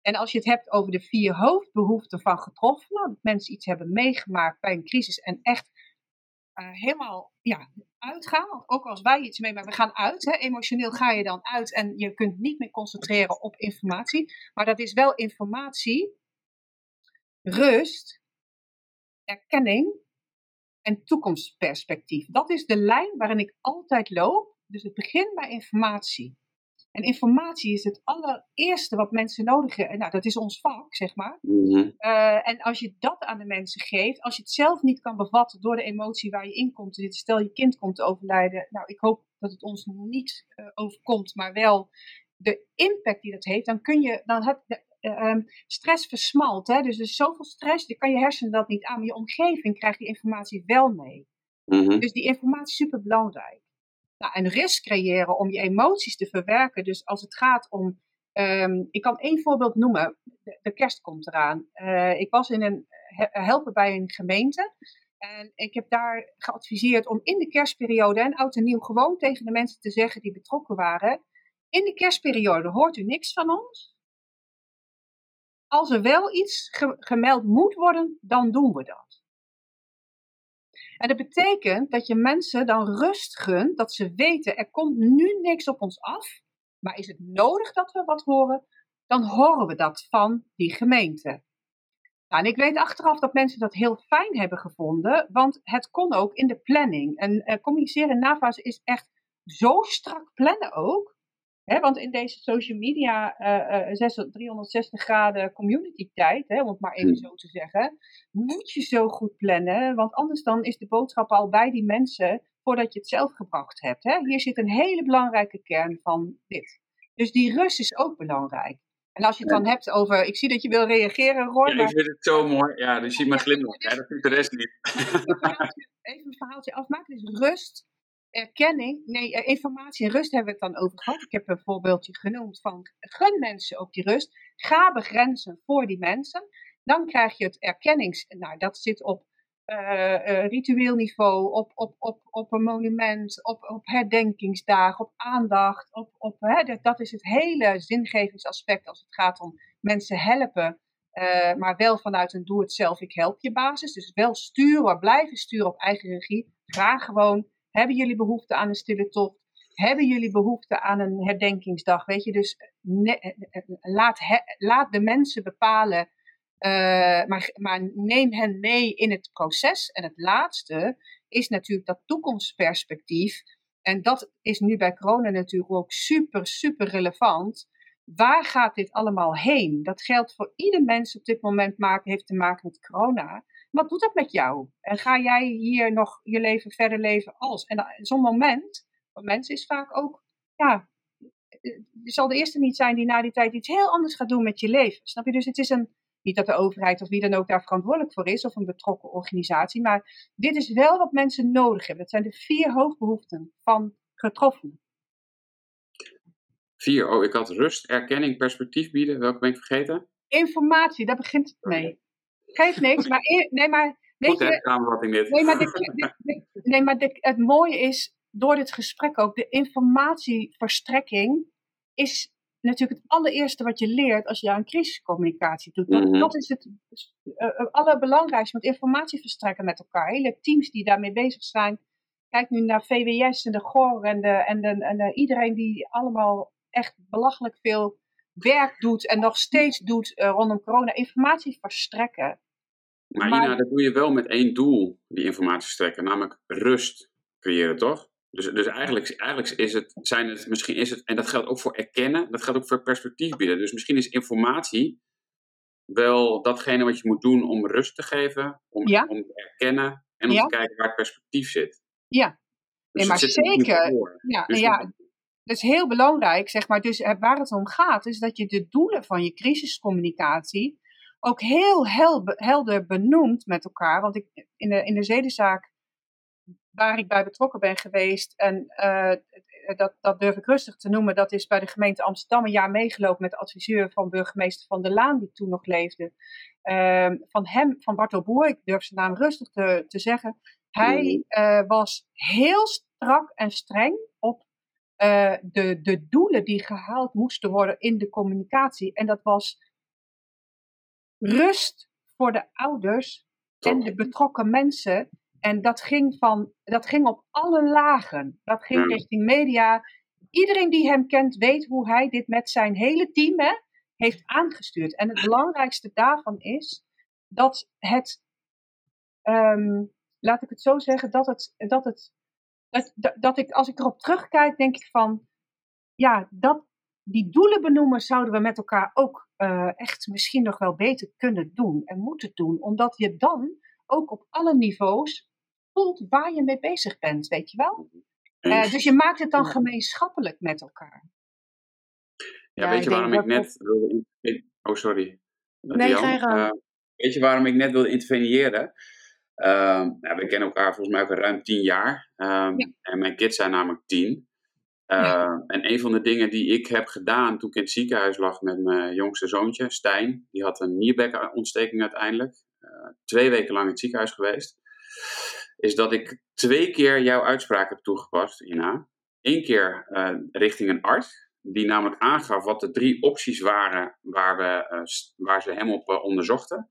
En als je het hebt over de vier hoofdbehoeften van getroffenen, dat mensen iets hebben meegemaakt bij een crisis en echt uh, helemaal ja, uitgaan. Ook als wij iets mee, maar we gaan uit. Hè, emotioneel ga je dan uit en je kunt niet meer concentreren op informatie. Maar dat is wel informatie, rust, erkenning en toekomstperspectief. Dat is de lijn waarin ik altijd loop. Dus het begint bij informatie. En informatie is het allereerste wat mensen nodig hebben. Nou, dat is ons vak, zeg maar. Mhm. Eh, en als je dat aan de mensen geeft, als je het zelf niet kan bevatten door de emotie waar je in komt. Stel je kind komt te overlijden. Nou, ik hoop dat het ons niet uh, overkomt, maar wel de impact die dat heeft. Dan kun je, dan heb de, uh, stress versmalt. Hè? Dus er is zoveel stress, dan kan je hersenen dat niet aan. Maar je omgeving krijgt die informatie wel mee. Mhm. Dus die informatie is super belangrijk. Nou, en creëren om je emoties te verwerken. Dus als het gaat om. Um, ik kan één voorbeeld noemen. De, kerst komt eraan. Uh, ik was in een helpen bij een gemeente. En ik heb daar geadviseerd om in de kerstperiode en oud en nieuw gewoon tegen de mensen te zeggen die betrokken waren. In de kerstperiode hoort u niks van ons. Als er wel iets gemeld moet worden, dan doen we dat. En dat betekent dat je mensen dan rust gunt, dat ze weten er komt nu niks op ons af, maar is het nodig dat we wat horen, dan horen we dat van die gemeente. Nou, en ik weet achteraf dat mensen dat heel fijn hebben gevonden, want het kon ook in de planning. En uh, communiceren in nafase is echt zo strak plannen ook, want in deze social media uh, uh, 360 graden community tijd, hè, om het maar even hmm. zo te zeggen, moet je zo goed plannen, want anders dan is de boodschap al bij die mensen voordat je het zelf gebracht hebt. Hè. Hier zit een hele belangrijke kern van dit. Dus die rust is ook belangrijk. En als je het dan hebt over, ik zie dat je wil reageren, Roy. Ja, maar... ik vind het zo mooi. Ja, dus zie maar glimlach. Ja, dat vindt de rest niet. Even een verhaaltje afmaken. Dus rust, erkenning, nee, eh, informatie en rust hebben we het dan over gehad. Ik heb een voorbeeldje genoemd van gun mensen ook die rust. Ga begrenzen voor die mensen. Dan krijg je het erkennings, nou dat zit op uh, ritueel niveau, op, op, op, op een monument, op, op herdenkingsdagen, op aandacht. Op, op, hè, dat, is het hele zingevingsaspect als het gaat om mensen helpen. Maar wel vanuit een doe-het-zelf, ik help je basis. Dus wel sturen, blijven sturen op eigen regie. Vraag gewoon, hebben jullie behoefte aan een stille tocht? Hebben jullie behoefte aan een herdenkingsdag? Weet je, dus laat, laat de mensen bepalen uh, maar, maar neem hen mee in het proces. En het laatste is natuurlijk dat toekomstperspectief. En dat is nu bij corona natuurlijk ook super, super relevant. Waar gaat dit allemaal heen? Dat geldt voor ieder mens op dit moment maken, heeft te maken met corona. Wat doet dat met jou? En ga jij hier nog je leven verder leven als? En zo'n moment voor mensen is vaak ook, ja, je zal de eerste niet zijn die na die tijd iets heel anders gaat doen met je leven. Snap je? Dus het is een, niet dat de overheid of wie dan ook daar verantwoordelijk voor is, of een betrokken organisatie, maar dit is wel wat mensen nodig hebben. Dat zijn de vier hoofdbehoeften van getroffenen. Vier, oh, ik had rust, erkenning, perspectief bieden. Welke ben ik vergeten? Informatie, daar begint het mee. Geeft niks, maar, nee, maar Weet je, samenvatting dit. Nee, maar, de, nee, maar het mooie is, door dit gesprek ook, de informatieverstrekking is natuurlijk het allereerste wat je leert als je aan crisiscommunicatie doet. Dat, mhm. dat is het uh, allerbelangrijkste, met informatie verstrekken met elkaar. Hele teams die daarmee bezig zijn. Kijk nu naar VWS en de GOR en, de, en, de, en de, iedereen die allemaal echt belachelijk veel werk doet en nog steeds doet uh, rondom corona. Informatie verstrekken. Maar, maar Ina, dat doe je wel met één doel, die informatie verstrekken, namelijk rust creëren, toch? Dus, dus eigenlijk, eigenlijk is het, zijn het, misschien is het, en dat geldt ook voor erkennen, dat geldt ook voor perspectief bieden. Dus misschien is informatie wel datgene wat je moet doen om rust te geven, om, om te erkennen en om te kijken waar het perspectief zit. Ja, dus nee, maar zeker. Ja, dus ja, dat is heel belangrijk, zeg maar. Dus eh, waar het om gaat, is dat je de doelen van je crisiscommunicatie ook heel helder benoemt met elkaar. Want ik, in, de, in de zedenzaak waar ik bij betrokken ben geweest, en uh, dat, dat durf ik rustig te noemen, dat is bij de gemeente Amsterdam een jaar meegelopen met de adviseur van burgemeester Van der Laan, die toen nog leefde. Uh, van hem, van Bartel Boer, ik durf zijn naam rustig te, te zeggen. Hij uh, was heel strak en streng op uh, de, de doelen die gehaald moesten worden in de communicatie. En dat was rust voor de ouders en de betrokken mensen en dat ging, van, dat ging op alle lagen. Dat ging richting media. Iedereen die hem kent weet hoe hij dit met zijn hele team hè, heeft aangestuurd. En het belangrijkste daarvan is dat het, um, laat ik het zo zeggen, dat het, dat het, dat, dat, ik, als ik erop terugkijk, denk ik van, ja, dat, die doelen benoemen zouden we met elkaar ook uh, echt misschien nog wel beter kunnen doen en moeten doen. Omdat je dan ook op alle niveaus voelt waar je mee bezig bent, weet je wel? Uh, dus je maakt het dan gemeenschappelijk met elkaar. Ja, weet je waarom ik net wilde... Oh, sorry. Nee, ga uh, Weet je waarom ik net wilde interveneren? Ja, we kennen elkaar volgens mij ook ruim tien jaar. Ehm, en mijn kids zijn namelijk tien. Ehm, en een van de dingen die ik heb gedaan toen ik in het ziekenhuis lag met mijn jongste zoontje, Stijn, die had een nierbekontsteking uiteindelijk. Eh, twee weken lang in het ziekenhuis geweest is dat ik twee keer jouw uitspraak heb toegepast, Ina. Eén keer uh, richting een arts, die namelijk aangaf wat de drie opties waren waar, we, uh, waar ze hem op onderzochten.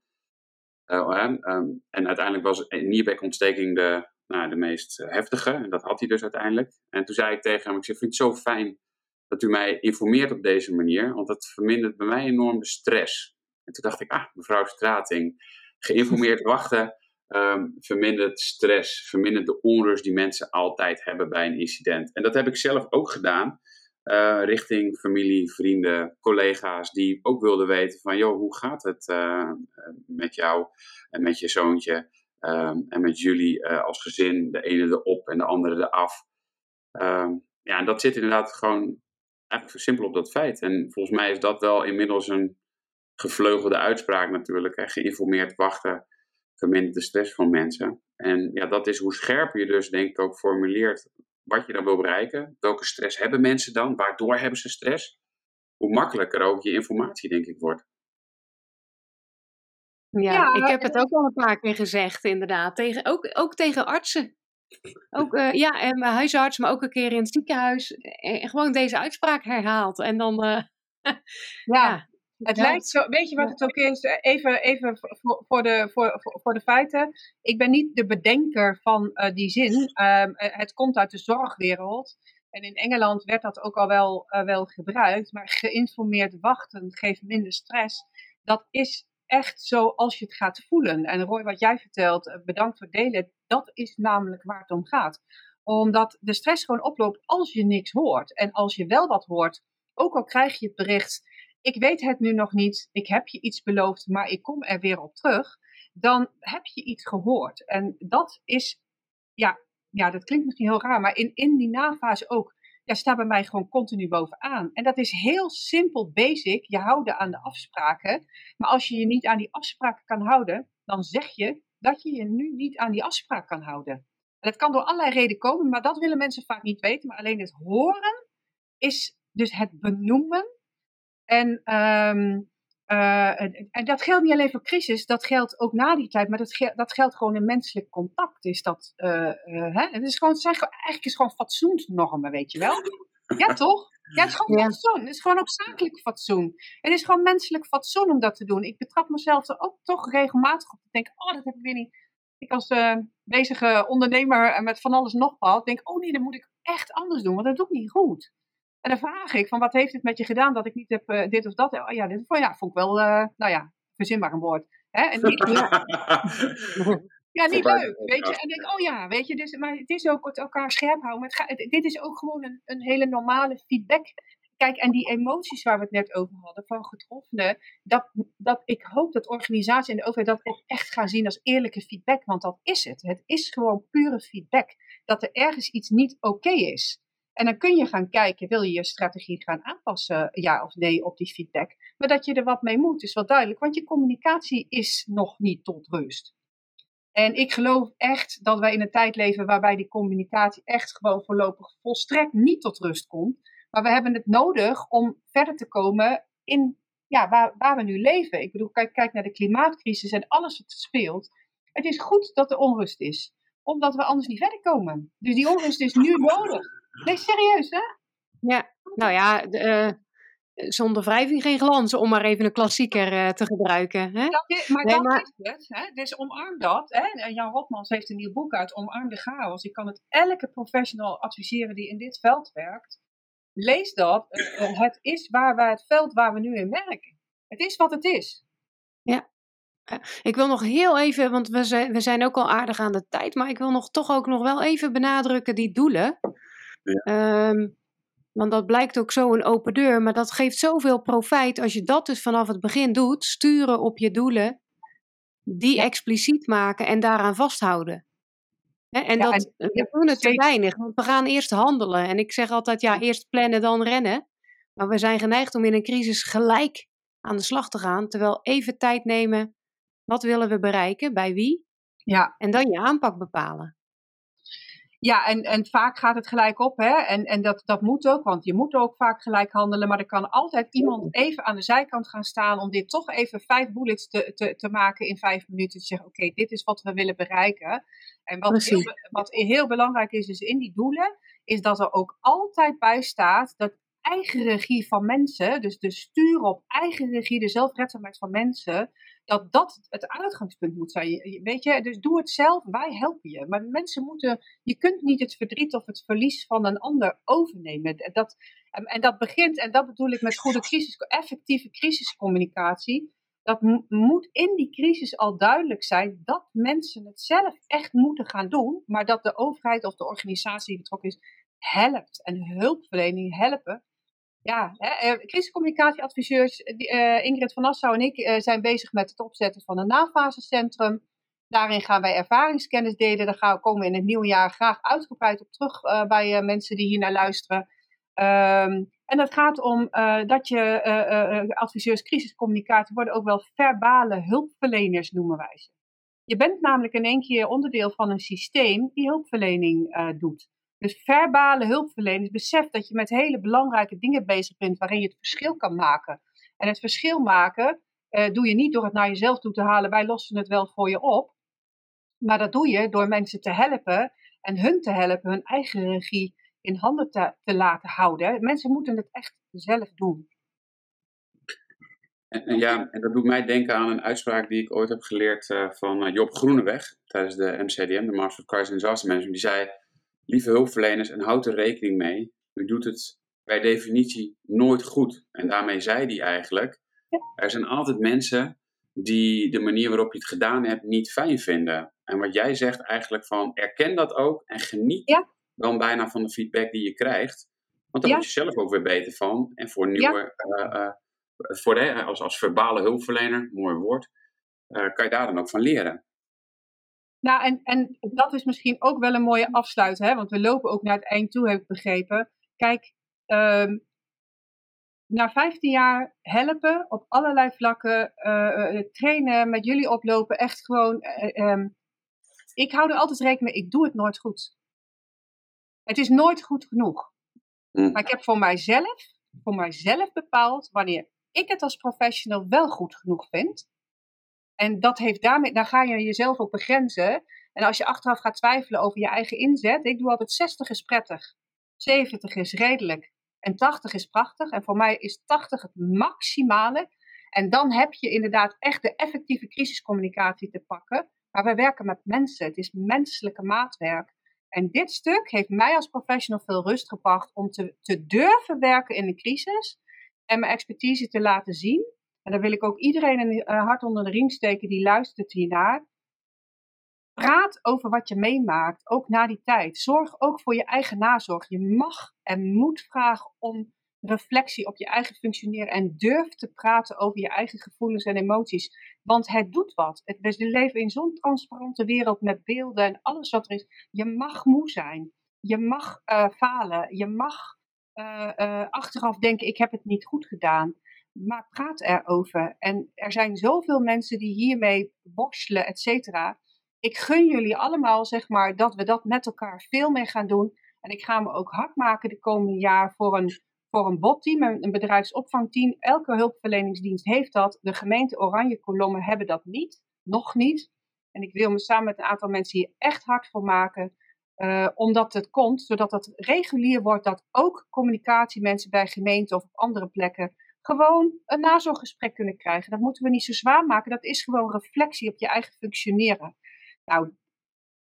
Um, en uiteindelijk was nierbekontsteking de, nou, de meest heftige, en dat had hij dus uiteindelijk. En toen zei ik tegen hem, ik zeg, vind het zo fijn dat u mij informeert op deze manier, want dat vermindert bij mij enorm de stress. En toen dacht ik, ah, mevrouw Strating, geïnformeerd wachten um, vermindert stress, vermindert de onrust die mensen altijd hebben bij een incident. En dat heb ik zelf ook gedaan. Uh, richting familie, vrienden, collega's die ook wilden weten van, joh, hoe gaat het uh, met jou en met je zoontje um, en met jullie als gezin, de ene erop en de andere eraf. Um, ja, en dat zit inderdaad gewoon eigenlijk simpel op dat feit. En volgens mij is dat wel inmiddels een gevleugelde uitspraak natuurlijk. Geïnformeerd wachten vermindert de stress van mensen. En ja, dat is hoe scherper je dus denk ik ook formuleert wat je dan wil bereiken. Welke stress hebben mensen dan? Waardoor hebben ze stress? Hoe makkelijker ook je informatie, denk ik, wordt. Ja, ja ik heb het ook al een paar keer gezegd, inderdaad. Tegen, ook, ook tegen artsen. Ook, uh, ja, en mijn huisarts, maar ook een keer in het ziekenhuis. En gewoon deze uitspraak herhaald. En dan. Uh, ja, het lijkt zo, weet je wat het ook is? Even, even voor, voor, de, voor, voor de feiten. Ik ben niet de bedenker van uh, die zin. Uh, het komt uit de zorgwereld. En in Engeland werd dat ook al wel, uh, wel gebruikt. Maar geïnformeerd wachten geeft minder stress. Dat is echt zo als je het gaat voelen. En Roy, wat jij vertelt, bedankt voor delen. Dat is namelijk waar het om gaat. Omdat de stress gewoon oploopt als je niks hoort. En als je wel wat hoort, ook al krijg je het bericht ik weet het nu nog niet, ik heb je iets beloofd, maar ik kom er weer op terug, dan heb je iets gehoord. En dat is, ja, ja dat klinkt misschien heel raar, maar in, in die nafase ook, ja, staat bij mij gewoon continu bovenaan. En dat is heel simpel, basic, je houden aan de afspraken. Maar als je je niet aan die afspraken kan houden, dan zeg je dat je je nu niet aan die afspraak kan houden. En dat kan door allerlei redenen komen, maar dat willen mensen vaak niet weten. Maar alleen het horen is dus het benoemen en, ehm, eh, en dat geldt niet alleen voor crisis, dat geldt ook na die tijd, maar dat, geldt, dat geldt gewoon in menselijk contact. Is dat, uh, hè? Het is gewoon, het zijn, eigenlijk is gewoon fatsoensnormen, weet je wel? Ja, toch? Ja, het is gewoon fatsoen. Het is gewoon ook zakelijk fatsoen. Het is gewoon menselijk fatsoen om dat te doen. Ik betrap mezelf er ook toch regelmatig op. Ik denk, oh, dat heb ik weer niet. Ik als uh, bezige ondernemer met van alles nog wat, denk, oh nee, dat moet ik echt anders doen, want dat doe ik niet goed. En dan vraag ik van wat heeft het met je gedaan dat ik niet heb uh, dit of dat. Oh, ja, dit ja, vond ik wel, uh, nou ja, verzinbaar een woord. Hè? En niet, ja, ja, niet leuk, weet je. En denk, oh ja, weet je, dus, maar het is ook het elkaar scherp houden. Dit is ook gewoon een, een hele normale feedback. Kijk, en die emoties waar we het net over hadden, van getroffenen, dat, dat ik hoop dat organisatie en de overheid dat ook echt gaan zien als eerlijke feedback, want dat is het. Het is gewoon pure feedback. Dat er ergens iets niet oké is. En dan kun je gaan kijken, wil je je strategie gaan aanpassen, ja of nee, op die feedback. Maar dat je er wat mee moet, is wel duidelijk, want je communicatie is nog niet tot rust. En ik geloof echt dat wij in een tijd leven waarbij die communicatie echt gewoon voorlopig volstrekt niet tot rust komt. Maar we hebben het nodig om verder te komen in ja, waar, waar we nu leven. Ik bedoel, kijk, kijk naar de klimaatcrisis en alles wat speelt. Het is goed dat er onrust is, omdat we anders niet verder komen. Dus die onrust is nu nodig. Nee, serieus, hè? Ja, nou ja, de, uh, zonder wrijving geen glans, om maar even een klassieker uh, te gebruiken. Hè? Dat maar nee, dat maar... is het. Hè? Dus omarm dat. Hè? Jan Rotmans heeft een nieuw boek uit, Omarm de chaos. Ik kan het elke professional adviseren die in dit veld werkt. Lees dat. Uh, het is waar wij het veld waar we nu in werken. Het is wat het is. Ja, ik wil nog heel even, want we zijn, we zijn ook al aardig aan de tijd, maar ik wil nog toch ook nog wel even benadrukken die doelen. Ehm, want dat blijkt ook zo een open deur, maar dat geeft zoveel profijt als je dat dus vanaf het begin doet, sturen op je doelen, die expliciet maken en daaraan vasthouden. en dat, we doen het te weinig, want we gaan eerst handelen. En ik zeg altijd, ja, eerst plannen, dan rennen. Maar we zijn geneigd om in een crisis gelijk aan de slag te gaan, terwijl even tijd nemen, wat willen we bereiken, bij wie? Ja. En dan je aanpak bepalen. Ja, en, en vaak gaat het gelijk op. Hè? En, en dat, dat moet ook, want je moet ook vaak gelijk handelen. Maar er kan altijd iemand even aan de zijkant gaan staan om dit toch even vijf bullets te, te, te maken in vijf minuten. Te zeggen, oké, dit is wat we willen bereiken. En wat heel, wat heel belangrijk is, dus in die doelen, is dat er ook altijd bij staat dat eigen regie van mensen, dus de sturen op eigen regie, de zelfredzaamheid van mensen, dat dat het uitgangspunt moet zijn. Weet je, dus doe het zelf, wij helpen je. Maar mensen moeten, je kunt niet het verdriet of het verlies van een ander overnemen. Dat, en dat begint, en dat bedoel ik met goede crisis, effectieve crisiscommunicatie. Dat moet in die crisis al duidelijk zijn dat mensen het zelf echt moeten gaan doen, maar dat de overheid of de organisatie die betrokken is helpt en hulpverlening helpen ja, hè, eh, crisiscommunicatieadviseurs uh, Ingrid van Nassau en ik zijn bezig met het opzetten van een nafasecentrum. Daarin gaan wij ervaringskennis delen. Daar gaan we komen in het nieuwe jaar graag uitgebreid op terug bij mensen die hier naar luisteren. Um, en dat gaat om dat je adviseurs crisiscommunicatie worden ook wel verbale hulpverleners noemen wij ze. Je bent namelijk in één keer onderdeel van een systeem die hulpverlening doet. Dus verbale hulpverleners, besef dat je met hele belangrijke dingen bezig bent waarin je het verschil kan maken. En het verschil maken uh, doe je niet door het naar jezelf toe te halen, wij lossen het wel voor je op. Maar dat doe je door mensen te helpen en hun te helpen hun eigen regie in handen te, te laten houden. Mensen moeten het echt zelf doen. En, ja, en dat doet mij denken aan een uitspraak die ik ooit heb geleerd uh, van uh, Job Groeneweg tijdens de MCDM, de Master of Crisis and Disaster Management. Die zei, lieve hulpverleners, en houd er rekening mee, u doet het per definitie nooit goed. En daarmee zei hij eigenlijk, ja. er zijn altijd mensen die de manier waarop je het gedaan hebt niet fijn vinden. En wat jij zegt eigenlijk van, erken dat ook en geniet ja. dan bijna van de feedback die je krijgt. Want daar word je zelf ook weer beter van. En voor nieuwe, uh, uh, voor als, als verbale hulpverlener, mooi woord, uh, kan je daar dan ook van leren. Nou, en, en dat is misschien ook wel een mooie afsluiter, hè? want we lopen ook naar het eind toe, heb ik begrepen. Kijk, um, na 15 jaar helpen op allerlei vlakken, uh, trainen, met jullie oplopen, echt gewoon. Uh, um, ik hou er altijd rekening mee, ik doe het nooit goed. Het is nooit goed genoeg. Mm. Maar ik heb voor mijzelf, voor mijzelf bepaald wanneer ik het als professional wel goed genoeg vind. En dat heeft daarmee, dan ga je jezelf ook begrenzen. En als je achteraf gaat twijfelen over je eigen inzet, ik doe altijd 60 is prettig, 70 is redelijk en 80 is prachtig. En voor mij is 80 het maximale. En dan heb je inderdaad echt de effectieve crisiscommunicatie te pakken. Maar we werken met mensen, het is menselijke maatwerk. En dit stuk heeft mij als professional veel rust gebracht om te, te durven werken in een crisis en mijn expertise te laten zien. En dan wil ik ook iedereen een uh, hart onder de riem steken die luistert hiernaar. Praat over wat je meemaakt, ook na die tijd. Zorg ook voor je eigen nazorg. Je mag en moet vragen om reflectie op je eigen functioneren en durf te praten over je eigen gevoelens en emoties. Want het doet wat. Het, we leven in zo'n transparante wereld met beelden en alles wat er is. Je mag moe zijn. Je mag uh, falen. Je mag uh, achteraf denken: ik heb het niet goed gedaan. Maar praat erover. En er zijn zoveel mensen die hiermee worstelen, et cetera. Ik gun jullie allemaal, zeg maar, dat we dat met elkaar veel meer gaan doen. En ik ga me ook hard maken de komende jaar voor een voor een botteam, een, bedrijfsopvangteam. Elke hulpverleningsdienst heeft dat. De gemeente Oranje Kolommen hebben dat niet, nog niet. En ik wil me samen met een aantal mensen hier echt hard voor maken. Uh, omdat het komt, zodat het regulier wordt dat ook communicatiemensen bij gemeenten of op andere plekken gewoon een nazorggesprek kunnen krijgen. Dat moeten we niet zo zwaar maken. Dat is gewoon reflectie op je eigen functioneren. Nou,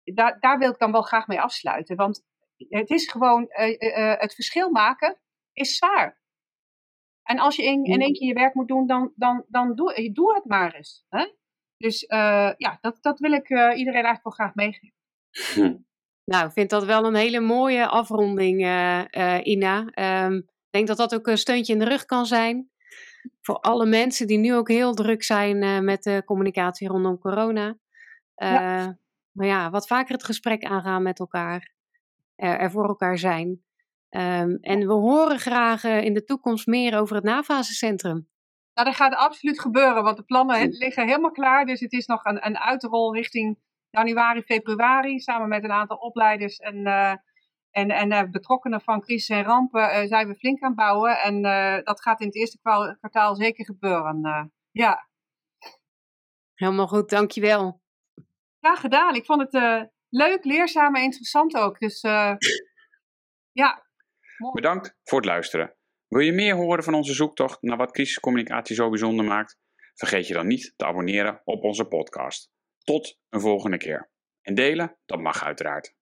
daar, daar wil ik dan wel graag mee afsluiten. Want het is gewoon uh, uh, het verschil maken is zwaar. En als je in, in één keer je werk moet doen, dan, dan, dan doe, doe het maar eens. Hè? Dus uh, ja, dat, dat wil ik uh, iedereen eigenlijk wel graag meegeven. Hm. Nou, ik vind dat wel een hele mooie afronding, uh, Ina. Um, denk dat dat ook een steuntje in de rug kan zijn. Voor alle mensen die nu ook heel druk zijn met de communicatie rondom corona. Ja. Maar ja, wat vaker het gesprek aangaan met elkaar. Er, voor elkaar zijn. Um, en we horen graag uh, in de toekomst meer over het nafasecentrum. Nou, dat gaat absoluut gebeuren, want de plannen liggen helemaal klaar. Dus het is nog een, een uitrol richting januari, februari, samen met een aantal opleiders en, uh, en, en uh, betrokkenen van crisis en rampen zijn we flink aan het bouwen. En dat gaat in het eerste kwartaal zeker gebeuren. ja. Helemaal goed, dankjewel. Graag gedaan. Ik vond het leuk, leerzaam en interessant ook. Dus ja, Bedankt voor het luisteren. Wil je meer horen van onze zoektocht naar wat crisiscommunicatie zo bijzonder maakt? Vergeet je dan niet te abonneren op onze podcast. Tot een volgende keer. En delen, dat mag uiteraard.